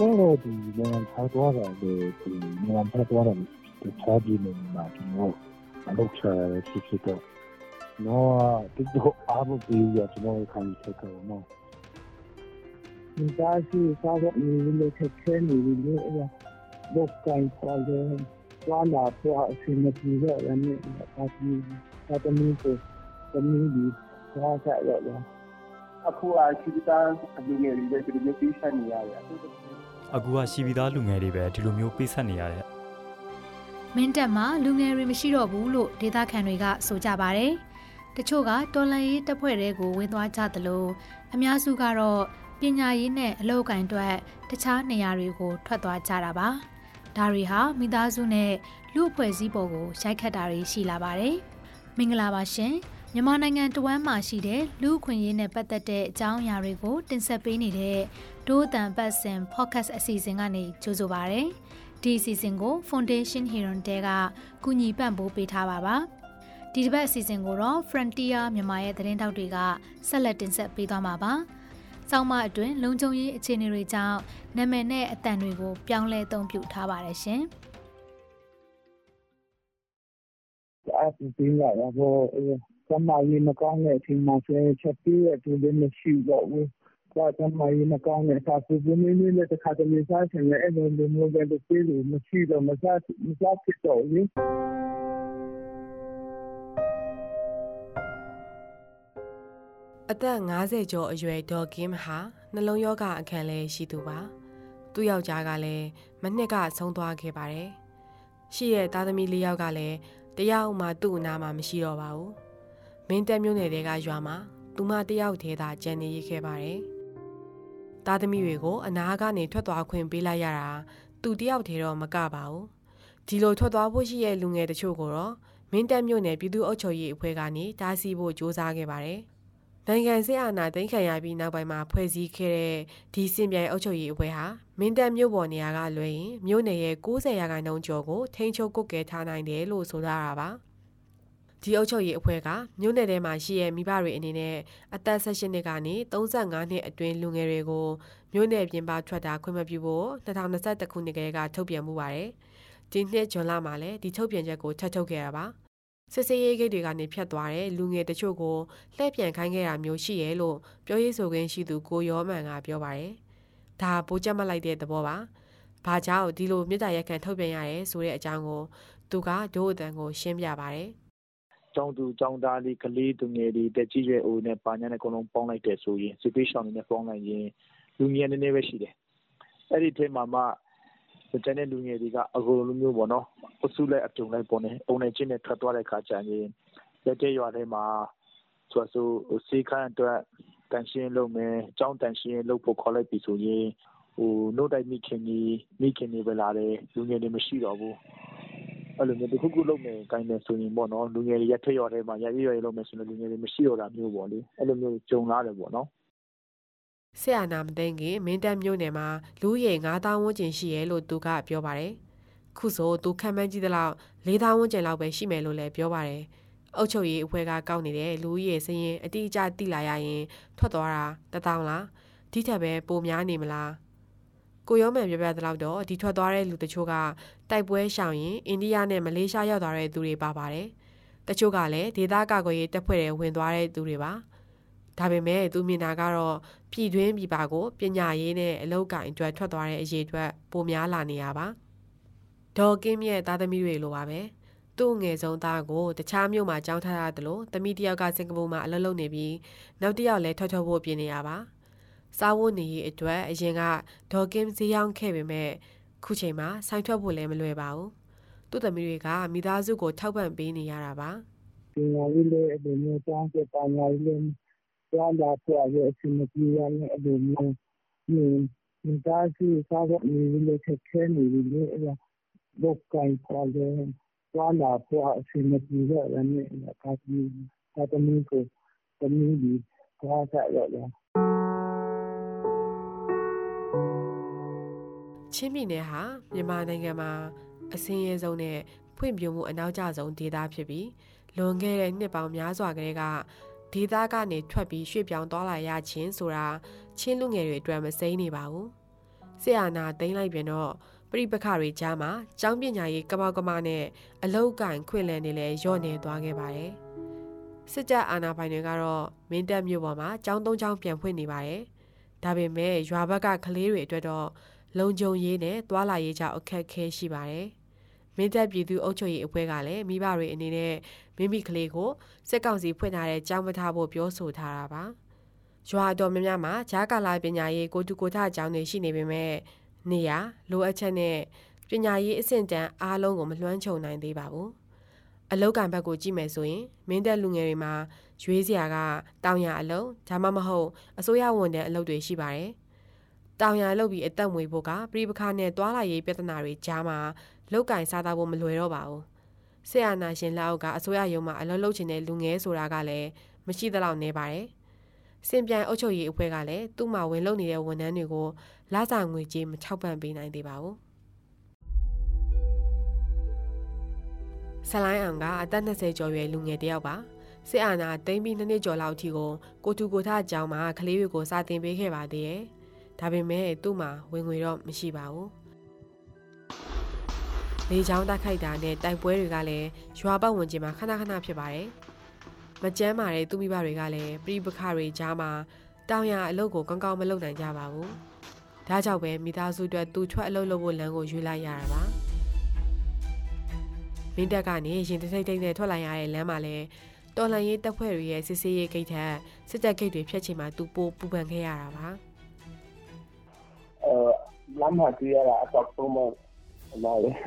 ကတော့ဒီနိုင်ငံထားသွားတာလေဒီနိုင်ငံထားသွားတာတခြားပြည်နယ်မှာကျွန်တော်အလုပ်ချရဖြစ်ဖြစ်တော့တော့ဒီတော့အားမပေးရကျွန်တော်ခံချက်ကတော့နော်ဒီသားရှိစားတော့ဒီလိုချက်ခဲနေပြီလေအဲ့ဘုတ်ကိုင်ခေါ်တယ်လာလာတော့အစီအမံကြီးရရမယ်ဒါဒီဒါတမီးကိုတမီးဒီ ဘာသာရရအခုအချီတာအလူငယ်တွေဒီလိုပြေးဆက်နေရတယ်အခုကရှိပြီးသားလူငယ်တွေပဲဒီလိုမျိုးပေးဆက်နေရတယ်မင်းတက်မှာလူငယ်တွေမရှိတော့ဘူးလို့ဒေသခံတွေကဆိုကြပါတယ်တချို့ကတော်လန်ရေးတပ်ဖွဲ့တွေကိုဝင်သွားကြသလိုအများစုကတော့ပညာရေးနဲ့အလုပ်ကိုင်အတွက်တခြားနေရာတွေကိုထွက်သွားကြတာပါဒါတွေဟာမိသားစုနဲ့လူအဖွဲ့အစည်းပေါ်ကိုရိုက်ခတ်တာတွေရှိလာပါတယ်မင်္ဂလာပါရှင် မြန်မာနိုင်ငံတဝမ်းမှာရှိတဲ့လူ့အခွင့်အရေးနဲ့ပတ်သက်တဲ့အကြောင်းအရာတွေကိုတင်ဆက်ပေးနေတဲ့ဒိုးတန်ပတ်စင် podcast အစီအစဉ်ကနေကြိုဆိုပါရစေ။ဒီအစီအစဉ်ကို Foundation Heron တဲကကူညီပံ့ပိုးပေးထားပါပါ။ဒီတစ်ပတ်အစီအစဉ်ကိုတော့ Frontier မြန်မာရဲ့သတင်းတောက်တွေကဆက်လက်တင်ဆက်ပေးသွားမှာပါ။စောင်းမအတွင်းလုံခြုံရေးအခြေအနေတွေကြောင့်နာမည်နဲ့အတန်တွေကိုပြောင်းလဲအသုံးပြုထားပါတယ်ရှင်။အားပြင်းလာတော့ ကျမကြီးမကောင်းတဲ့အချိန်မှာဆိုရင်ချက်ပြေးတဲ့သူတွေမရှိတော့ဘူး။ကျကျမကြီးမကောင်းတဲ့အခါပူပူနွေးနွေးနဲ့တခါတလေစားချင်တယ်အဲ့လိုလိုမျိုးပဲလို့ပြေးလို့မရှိတော့မစားမစားဖြစ်တော့ဘူးအသက်50ကျော်အရွယ်ဒေါ်ကင်းဟာနှလုံးရောဂါအခန်းလဲရှိသူပါသူ့ယောက်ျားကလည်းမနှစ်ကဆုံးသွားခဲ့ပါတယ်ရှိရဲ့သားသမီးလေးယောက်ကလည်းတယောက်မှသူ့အနာမှာမရှိတော့ပါဘူး မင်းတက်မြို့နယ်တဲကရွာမှာသူမတယောက်တည်းသာကြံနေရခဲ့ပါတယ်။သားသမီးတွေကိုအနာကနေထွက်သွားခွင့်ပေးလိုက်ရတာသူတယောက်တည်းတော့မကပါဘူး။ဒီလိုထွက်သွားဖို့ရှိရဲ့လူငယ်တချို့ကိုတော့မင်းတက်မြို့နယ်ပြည်သူ့အုပ်ချုပ်ရေးအဖွဲ့ကနေတားဆီးဖို့စ조사ခဲ့ပါတယ်။နိုင်ငံစစ်အာဏာသိမ်းခံရပြီးနောက်ပိုင်းမှာဖွဲ့စည်းခဲ့တဲ့ဒီစင်ပြိုင်အုပ်ချုပ်ရေးအဖွဲ့ဟာမင်းတပ်မြို့ပေါ်နေရာကလွှဲရင်မြို့နယ်ရဲ့90ရာခိုင်နှုန်းကျော်ကိုထိန်းချုပ်ကုတ်ကဲထားနိုင်တယ်လို့ဆိုထားတာပါ။ ဒီအုပ်ချုပ်ရေးအဖွဲ့ကမြို့နယ်ထဲမှာရှိတဲ့မိဘတွေအနေနဲ့အသက်18နှစ်ကနေ35နှစ်အတွင်းလူငယ်တွေကိုမြို့နယ်ပြင်ပထွက်တာခွင့်မပြုဖို့2021ခုနှစ်ကလေးကထုတ်ပြန်မှုပါတယ်။ဒီနှစ်ဇွန်လမှာလည်းဒီထုတ်ပြန်ချက်ကိုထပ်ထုတ်ခဲ့တာပါ။စစ်စေးရေးဂိတ်တွေကနေဖြတ်သွားတဲ့လူငယ်တချို့ကိုလှည့်ပြန်ခိုင်းခဲ့တာမျိုးရှိရဲလို့ပြောရေးဆိုခွင့်ရှိသူကိုရောမန်ကပြောပါတယ်။ဒါပိုကြက်မလိုက်တဲ့သဘောပါ။ဘာကြောင့်ဒီလိုမြစ်တာရက်ခံထုတ်ပြန်ရရဲဆိုတဲ့အကြောင်းကိုသူကဒို့အတန်ကိုရှင်းပြပါတယ်။ ကျောင်းသူကျောင်းသားလေးကလေးသူငယ်တွေတက်ကြီးရွယ်အိုနဲ့ပါညာနဲ့အကုန်လုံးပေါင်းလိုက်တယ်ဆိုရင်စစ်ပေးရှောင်တွေနဲ့ပေါင်းလိုက်ရင်လူငယ်နည်းနည်းပဲရှိတယ်အဲ့ဒီထဲမှာမှကျန်တဲ့လူငယ်တွေကအကုန်လုံးမျိုးပေါ့နော်အစုလိုက်အပြုံလိုက်ပေါ့နေအုံနေချင်းနဲ့ထွက်သွားတဲ့ခါကျရင်လက်တဲ့ရွာထဲမှာဆိုဆိုစေခန်းအတွက်တန်ရှင်းလုပ်မယ်ကျောင်းတန်ရှင်းလုပ်ဖို့ခေါ်လိုက်ပြီဆိုရင်ဟိုနှုတ်တိုက်မိခင်ကြီးမိခင်တွေပဲလာတယ်လူငယ်တွေမရှိတော့ဘူး အဲ့လိုမျိုး တခုခုလုပ်မယ်ကိုင်းမယ်ဆိုရင်ပေါ့နော် လူငယ်တွေရက်ထက်ရော်ထဲမှာရရရရလုပ်မယ်ဆိုရင် လူငယ်တွေ မရှိတော့တာမျိုးပေါ့လေ အဲ့လိုမျိုးကြုံလာတယ်ပေါ့နော်ဆရာနာမသိငင် မင်းတပ်မြို့နယ်မှာ လူရေ9000ဝန်းကျင်ရှိရဲလို့ သူကပြောပါတယ် ခုဆို သူခံမှန်းကြည့်သလောက်4000ဝန်းကျင်လောက်ပဲ ရှိမယ်လို့လည်း ပြောပါတယ် အုတ်ချုပ်ရေးအဖွဲ့က ကောက်နေတဲ့ လူရေစရင်အတိအကျတိလာရရင် ထွက်သွားတာတထောင်လား ဒီထက်ပဲ ပိုများနေမလား ကိုရောမှန်ပြောပြသလောက်တော့ဒီထွက်သွားတဲ့လူတချို့ကတိုက်ပွဲရှောင်ရင်အိန္ဒိယနဲ့မလေးရှားရောက်သွားတဲ့သူတွေပါပါတယ်။တချို့ကလည်းဒေသကာကွယ်ရေးတပ်ဖွဲ့တွေဝင်သွားတဲ့သူတွေပါ။ဒါပေမဲ့သူမြင်တာကတော့ပြည်တွင်းပြည်ပကိုပညာရေးနဲ့အလောက်ကင်အတွက်ထွက်သွားတဲ့အရေးအတွက်ပိုများလာနေရပါ။ဒေါ်ကင်းမြရဲ့သားသမီးတွေလိုပါပဲ။သူ့ငယ်ဆုံးသားကိုတခြားမြို့မှာကျောင်းထားရတယ်လို့သမီးတယောက်ကစင်ကာပူမှာအလုပ်လုပ်နေပြီးနောက်တစ်ယောက်လည်းထွက်ထွက်ဖို့ပြင်နေရပါ။ စားဝတ်နေရေးအတွက်အရင်ကဒေါ်ကင်းဈေးရောက်ခဲ့ပေမဲ့ခုချိန်မှာဆိုင်ထွက်ဖို့လည်းမလွယ်ပါဘူး။သူ့သမီးတွေကမိသားစုကိုထောက်ပံ့ပေးနေရတာပါ။ပညာရေးလည်းအလိုမျိုးကျောင်းကျပညာရေးလည်းကြားလာဖို့အရေးအစီအမံကြီးရလည်းအလိုမျိုးမိသားစုစားဖို့နေလည်းခက်ခဲနေပြီလေအဲ့ဒါဘုတ်ကိုင်ပေါ်လည်းကြားလာဖို့အစီအမံကြီးရလည်းကာတီကာတီကိုတမီးဒီကားဆက်ရလည်း ချင်းပြည်နယ်ဟာမြန်မာနိုင်ငံမှာအစင်းရဲဆုံးနဲ့ဖွံ့ဖြိုးမှုအနောက်ကျဆုံးဒေသဖြစ်ပြီးလွန်ခဲ့တဲ့နှစ်ပေါင်းများစွာကတည်းကဒေသကနေထွက်ပြီးရွှေ့ပြောင်းသွားလာရခြင်းဆိုတာချင်းလူငယ်တွေအတွက်မစိမ့်နေပါဘူး။ဆရာနာသိမ့်လိုက်ပြန်တော့ပြိပခတွေကြားမှာကျောင်းပညာရေးကမောက်ကမနဲ့အလောက်ကင်ခွင့်လန်းနေလဲရော့နေသွားခဲ့ပါတယ်။စစ်တပ်အာဏာပိုင်တွေကတော့မင်းတပ်မြို့ပေါ်မှာကျောင်းသုံးကျောင်းပြန်ဖွင့်နေပါတယ်။ဒါပေမဲ့ရွာဘက်ကကလေးတွေအတွက်တော့ လုံခြုံရေးနဲ့သွာလာရေးကြောင့်အခက်အခဲရှိပါတယ်။မင်းတပ်ပြည်သူအုပ်ချုပ်ရေးအဖွဲ့ကလည်းမိဘတွေအနေနဲ့မိမိကလေးကိုစစ်ကောင်စီဖွင့်ထားတဲ့ကျောင်းမထားဖို့ပြောဆိုထားတာပါ။ရွာတော်များများမှာဂျားကာလာပညာရေးကိုတူကိုထအကြောင်းတွေရှိနေပေမဲ့နေရလိုအပ်ချက်နဲ့ပညာရေးအဆင့်တန်းအားလုံးကိုမလွှမ်းခြုံနိုင်သေးပါဘူး။အလောက်ကံဘက်ကိုကြည့်မယ်ဆိုရင်မင်းတပ်လူငယ်တွေမှာရွေးစရာကတောင်ရအလုံးဒါမှမဟုတ်အစိုးရဝန်ထမ်းအလုပ်တွေရှိပါတယ်။ တောင်ရလုပ်ပြီးအသက်မွေဖို့ကပြည်ပခါနဲ့တွာလာရေးပြဿနာတွေကြားမှာလောက်ကင်စားသားဖို့မလွယ်တော့ပါဘူး။ဆရာနာရှင်လက်အောက်ကအစိုးရရုံးမှာအလုပ်လုပ်ချင်တဲ့လူငယ်ဆိုတာကလည်းမရှိသလောက်နေပါတယ်။စင်ပြိုင်အုပ်ချုပ်ရေးအဖွဲ့ကလည်းသူ့မှာဝင်လုပ်နေတဲ့ဝန်ထမ်းတွေကိုလစာငွေကြေးမထောက်ပံ့ပေးနိုင်သေးပါဘူးဆလိုင်းအောင်ကအသက်20ကျော်ရွယ်လူငယ်တစ်ယောက်ပါစစ်အာဏာသိမ်းပြီးနှစ်နှစ်ကျော်လောက်အထိကိုကိုတူကိုထအကြောင်းမှာကလေးတွေကိုစာသင်ပေးခဲ့ပါသေးတယ် ဒါပေမဲ့သူ့မှာဝင်ငွေတော့မရှိပါဘူးလေချောင်းတက်ခိုက်တာနဲ့တိုက်ပွဲတွေကလည်းရွာပတ်ဝန်းကျင်မှာခဏခဏဖြစ်ပါတယ်မကြမ်းမာတဲ့သူမိဘတွေကလည်းပြိပခတွေကြားမှာတောင်ရအလုပ်ကိုကောင်းကောင်းမလုပ်နိုင်ကြပါဘူး။ဒါကြောင့်ပဲမိသားစုအတွက်သူထွက်အလုပ်လုပ်ဖို့လမ်းကိုရွေးလိုက်ရတာပါ။မင်းတက်ကနေရင်တိတ်တိတ်နဲ့ထွက်လာရတဲ့လမ်းမှာလည်းတော်လန်ရေးတပ်ဖွဲ့တွေရဲ့စစ်ဆေးရေးဂိတ်ထက်စစ်တပ်ဂိတ်တွေဖျက်ချင်မှသူပိုပူပန်ခဲ့ရတာပါ။အဲ လမ်းမှာတွေ့ရတာအတော့ဆုံးမလာလေ။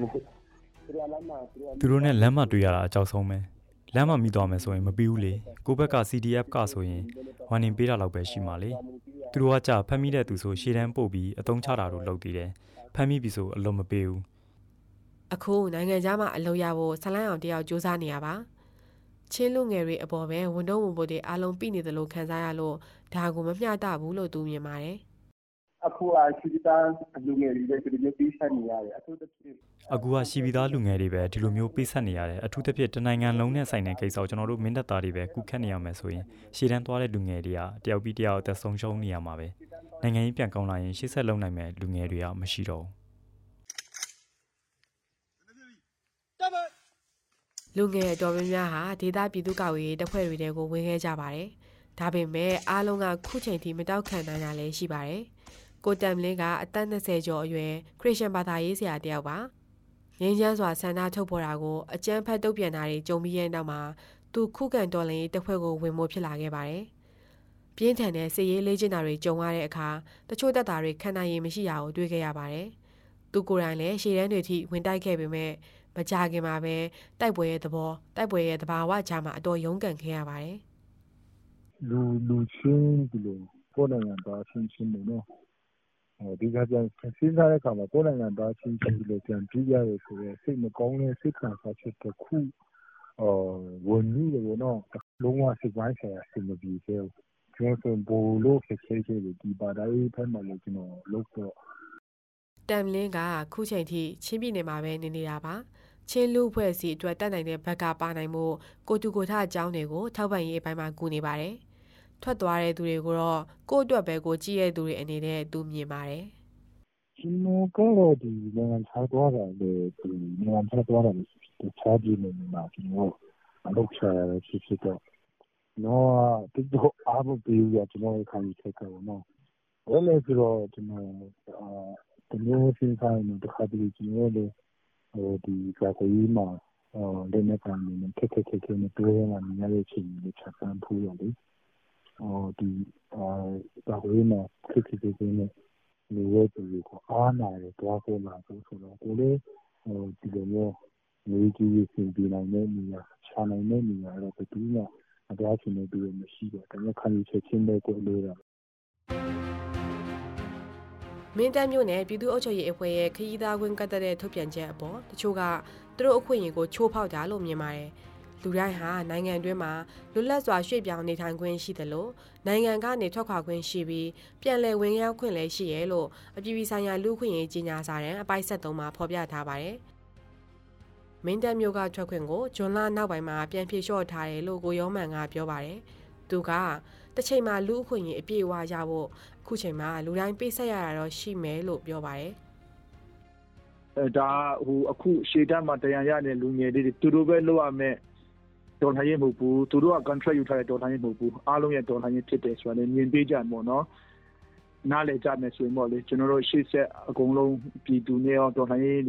သူတို့လမ်းမှာသူတို့နဲ့လမ်းမှာတွေ့ရတာအကြောက်ဆုံးပဲ။လမ်းမှာမိသွားမယ်ဆိုရင်မပြီးဘူးလေ။ကိုဘက်က CDF ကဆိုရင်ဝါနင်ပေးတာလောက်ပဲရှိမှလေသူတို့ကကြာဖမ်းမိတဲ့သူဆိုရှေ့တန်းပို့ပြီးအတုံးချတာတို့လုပ်သေးတယ်ဖမ်းမိပြီဆိုအလုံးမပေးဘူးအခုနိုင်ငံခြားမှာအလုပ်ရဖို့ဆလိုင်းအောင်တယောက်စူးစမ်းနေရပါချင်းလူငယ်တွေအပေါ်ပဲဝန်တော့ဝန်ပို့တွေအားလုံးပြနေတယ်လို့ခံစားရလို့ဒါကိုမမျှတဘူးလို့သူမြင်ပါတယ် အခုအရှိတာလူငယ်တွေဒီလိုပေးဆက်နေရတယ်အခုတဖြည်းအခုကရှိပြီးသားလူငယ်တွေပဲဒီလိုမျိုးပေးဆက်နေရတယ်အထူးသဖြင့်တနိုင်ငံလုံးနဲ့ဆိုင်တဲ့ကိစ္စကိုကျွန်တော်တို့မင်းတပ်သားတွေပဲကုခတ်နေရမယ်ဆိုရင်ရှေ့တန်းသွားတဲ့လူငယ်တွေကတယောက်ပြီးတယောက်အသက်ဆုံးရှုံးနေရမှာပဲနိုင်ငံရေးပြန်ကောင်းလာရင်ရှေ့ဆက်လုံနိုင်မဲ့လူငယ်တွေကမရှိတော့ဘူးလူငယ်တော်များများဟာဒေသပြည်သူ့ကာကွယ်ရေးတပ်ဖွဲ့တွေတဲကိုဝင်ခဲ့ကြပါတယ်။ဒါပေမဲ့အားလုံးကခုချိန်ထိမတောက်ခံနိုင်တာလည်းရှိပါတယ်။ ကိုတမ်လင်းကအသက်20ကျော်အရွယ်ခရစ်ယာန်ဘာသာရေးဆရာတယောက်ပါငင်းချမ်းစွာဆန္ဒထုတ်ပေါ်တာကိုအကြမ်းဖက်တုတ်ပြန်တာတွေကြုံပြီးရဲ့နောက်မှာသူခုခံတော်လှန်ရေးတပ်ဖွဲ့ကိုဝင်မိုးဖြစ်လာခဲ့ပါတယ်ပြင်းထန်တဲ့စစ်ရေးလေ့ကျင့်တာတွေကြုံရတဲ့အခါတချို့တပ်သားတွေခံနိုင်ရည်မရှိတာကိုတွေ့ခဲ့ရပါတယ်သူကိုယ်တိုင်လည်းရှေ့တန်းတွေထိဝင်တိုက်ခဲ့ပေမဲ့မကြခင်မှာပဲတိုက်ပွဲရဲ့သဘောတိုက်ပွဲရဲ့သဘာဝကြားမှာအတော်ရုန်းကန်ခဲ့ရပါတယ်လူလူချင်းဒီလိုပေါ်နိုင်ငံသားချင်းချင်းတွေနော် ဒီကပြန်စဉ်းစားတဲ့အခါမှာ ကိုယ့်နိုင်ငံသားချင်းချင်း ဒီလိုပြန်ပြီးရတယ်ဆိုတော့စိတ်မကောင်းတဲ့ စိတ်ခံစားချက်တစ်ခု ဝင်နေတယ်ပေါ့နော် လုံးဝစိတ်ပိုင်းဆိုင်ရာ အဆင်မပြေသေးဘူးကျွန်တော်ဆိုဘို့လို့ခက်ခဲခဲ့တယ် ဒီပါတိုင်းဖက်မှာလည်း ကျွန်တော်လုပ်တော့တမ်လင်းက ခုချိန်ထိ ချင်းပြည်နယ်မှာပဲ နေနေတာပါ ချင်းလူဖွဲ့စီအတွက်တက်နိုင်တဲ့ဘက်က ပါနိုင်မှုကိုတူကိုထအကြောင်းတွေကို ထောက်ပံ့ရေးအပိုင်းမှာ ကူနေပါတယ်။ ထွက်သွားတဲ့သူတွေကိုတော့ကိုယ့်အတွက်ပဲကိုကြည့်ရတဲ့သူတွေအနေနဲ့သူမြင်ပါတယ်ကျွန်တော်ကတော့ဒီနိုင်ငံခြားသွားတာလေဒီနိုင်ငံခြားသွားတာဒီခြားပြည်နေမှာကျွန်တော်အလုပ်ချရဖြစ်ဖြစ်တော့နော်တိတော့အားမပေးရကျွန်တော်ခံယူချက်ကတော့နော်ဘယ်လဲဆိုတော့ကျွန်တော်အာတမျိုးစဉ်းစားနေတခါတလေကျွန်တော်လေဟိုဒီကလေးမှာအော်လက်နဲ့ကန်နေခက်ခက်ခက်ခက်နဲ့တွေ့ရမှာများရဲ့ချိန်လေးချက်ပန်းဖူးရတယ်ဒီ ကာကွယ်ရေးမှာခက်ခက်ခဲခဲနဲ့ နေတဲ့သူတွေကို အားနာတယ် သွားဖို့လာဖို့ဆိုတော့ ကိုလည်း ဒီလိုမျိုး ငွေကြီးရေးဆင်ပြေနိုင်တဲ့နေရာချနိုင်တဲ့နေရာတော့ ဘယ်သူမှ မသွားချင်တဲ့သူတွေမရှိတော့ဒါပေမဲ့ ခံယူချက်ချင်းပဲကိုလိုတာမင်းတပ်မြို့နယ် ပြည်သူ့အုပ်ချုပ်ရေးအဖွဲ့ရဲ့ ခရီးသားခွင့်ကတ်တဲ့ ထုတ်ပြန်ချက်အပေါ် တချို့က သူတို့အခွင့်အရေးကို ချိုးဖောက်တာလို့ မြင်ပါတယ်။ လူတိုင်းဟာနိုင်ငံတွင်းမှာလွတ်လပ်စွာရွှေ့ပြောင်းနေထိုင်ခွင့်ရှိတယ်လို့နိုင်ငံကနေထွက်ခွာခွင့်ရှိပြီးပြန်လည်ဝင်ရောက်ခွင့်လည်းရှိရဲလို့အပြည်ပြည်ဆိုင်ရာလူ့ခွင့်ရေးကြီးညာစာတမ်းအပိုက်73မှာဖော်ပြထားပါတယ်။မင်းတပ်မျိုးကထွက်ခွင့်ကိုဂျွန်လနောက်ပိုင်းမှာပြန်ဖြေလျှော့ထားတယ်လို့ကိုရောမန်ကပြောပါတယ်။သူကတစ်ချိန်မှာလူအခွင့်အရေးအပြည့်အဝရဖို့အခုချိန်မှာလူတိုင်းပေးဆက်ရတာတော့ရှိမယ်လို့ပြောပါတယ်အဲဒါဟိုအခုရှေ့တန်းမှာတရားရတဲ့လူငယ်တွေသူတို့ပဲလုပ်ရမယ် တော်လှန်ရေးမဟုတ်ဘူးသူတို့က contract ယူထားတဲ့တော်လှန်ရေးမဟုတ်ဘူးအားလုံးရဲ့တော်လှန်ရေးဖြစ်တယ်ဆိုတာလည်းမြင်ပေးကြမှာနော်နားလည်ကြမယ်ဆိုရင်ပေါ့လေကျွန်တော်တို့ရှေ့ဆက်အကုန်လုံးပြည်သူနဲ့ရောတော်လှန်ရေး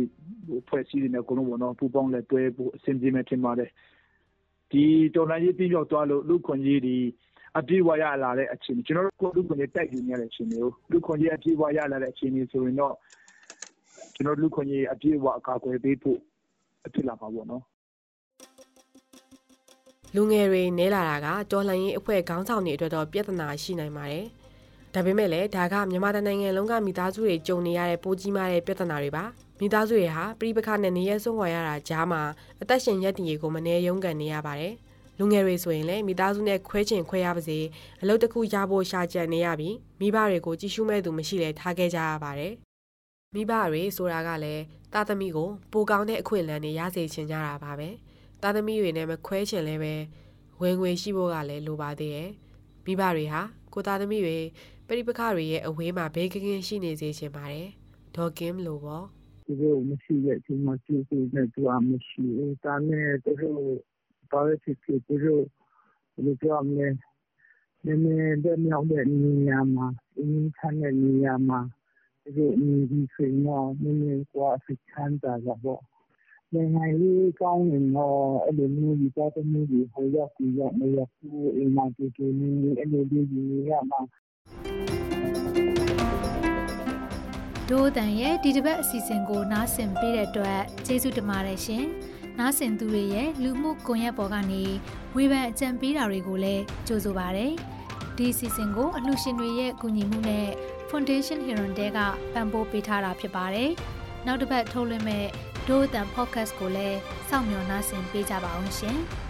ဖွဲ့စည်းနေတဲ့အကုန်လုံးပေါ့နော်ပူပေါင်းလက်တွဲဖို့အဆင်ပြေမယ်ထင်ပါတယ်ဒီတော်လှန်ရေးပြီးပြောက်သွားလို့လူခွန်ကြီးဒီအပြည့်ဝရလာတဲ့အခြေအနေကျွန်တော်တို့လူခွန်ကြီးတိုက်ယူနေတဲ့အချိန်မျိုးလူခွန်ကြီးအပြည့်ဝရလာတဲ့အခြေအနေဆိုရင်တော့ကျွန်တော်လူခွန်ကြီးအပြည့်ဝအကာအကွယ်ပေးဖို့အဖြစ်လာပါပေါ့နော် လူငယ်တွေနဲလာတာကတော်လှန်ရေးအဖွဲ့ခေါင်းဆောင်တွေအတွက်တော့ပြဿနာရှိနိုင်ပါတယ်။ဒါပေမဲ့လည်းဒါကမြန်မာနိုင်ငံလုံးကမိသားစုတွေကြုံနေရတဲ့ပိုးကြီးမားတဲ့ပြဿနာတွေပါ။မိသားစုတွေဟာပြိပခနဲ့နေရဲဆုံးခွာရတာကြားမှာအသက်ရှင်ရက်တည်ရေးကိုမနေရုံးကန်နေရပါတယ်။လူငယ်တွေဆိုရင်လည်းမိသားစုနဲ့ခွဲချင်ခွဲရပါစေအလုပ်တစ်ခုရဖို့ရှာကြံနေရပြီးမိဘတွေကိုကြည့်ရှုမဲ့သူမရှိလဲထားခဲ့ကြရပါတယ်။မိဘတွေဆိုတာကလည်းတာသမီကိုပိုကောင်းတဲ့အခွင့်အလမ်းတွေရစေချင်ကြတာပါပဲ။ သားသမီးတွေနဲ့မခွဲချင်လဲပဲဝင်ငွေရှိဖို့ကလည်းလိုပါသေးရဲ့မိဘတွေဟာကိုသားသမီးတွေပရိပခတွေရဲ့အဝေးမှာဘေးကင်းကင်းရှိနေစေချင်ပါတယ်ဒေါ်ကင်းလို့ပေါ့သူတို့မရှိတဲ့အချိန်မှာသူတို့နဲ့သူအမရှိဘူးဒါနဲ့သူတို့ပါရစ်ဖြစ်သူတို့ဒီကြောင့်လည်းနည်းနည်းတဲ့မြောက်တဲ့နေရာမှာအင်းခမ်းတဲ့နေရာမှာသူတို့နေပြီးဆိုရင်နည်းနည်းကွာစိတ်ချမ်းသာကြပေါ့ နိုင်ငံရေးကောင်းရင်တော့အဲ့လိုမျိုးဒီသားသမီးတွေဟိုရောက်ဒီရောက်မရောက်ဘူးအိမ်မှာကြည့်ကြည့်နေအဲ့လိုလေးယူရမှာဒိုးတန်ရဲ့ဒီတစ်ပတ်အစီအစဉ်ကိုနားဆင်ပေးတဲ့အတွက်ကျေးဇူးတင်ပါတယ်ရှင်။နားဆင်သူတွေရဲ့လူမှုကွန်ရက်ပေါ်ကနေဝေဖန်အကြံပေးတာတွေကိုလည်းကြိုဆိုပါရစေ။ဒီအစီအစဉ်ကိုအလှူရှင်တွေရဲ့ကူညီမှုနဲ့ Foundation Heron တဲကပံ့ပိုးပေးထားတာဖြစ်ပါတယ်။နောက်တစ်ပတ်ထုတ်လွှင့်မဲ့ ဒိုးအတန် podcast ကိုလည်းစောင့်မျှော်နှားဆင်ပေးကြပါအောင်ရှင်။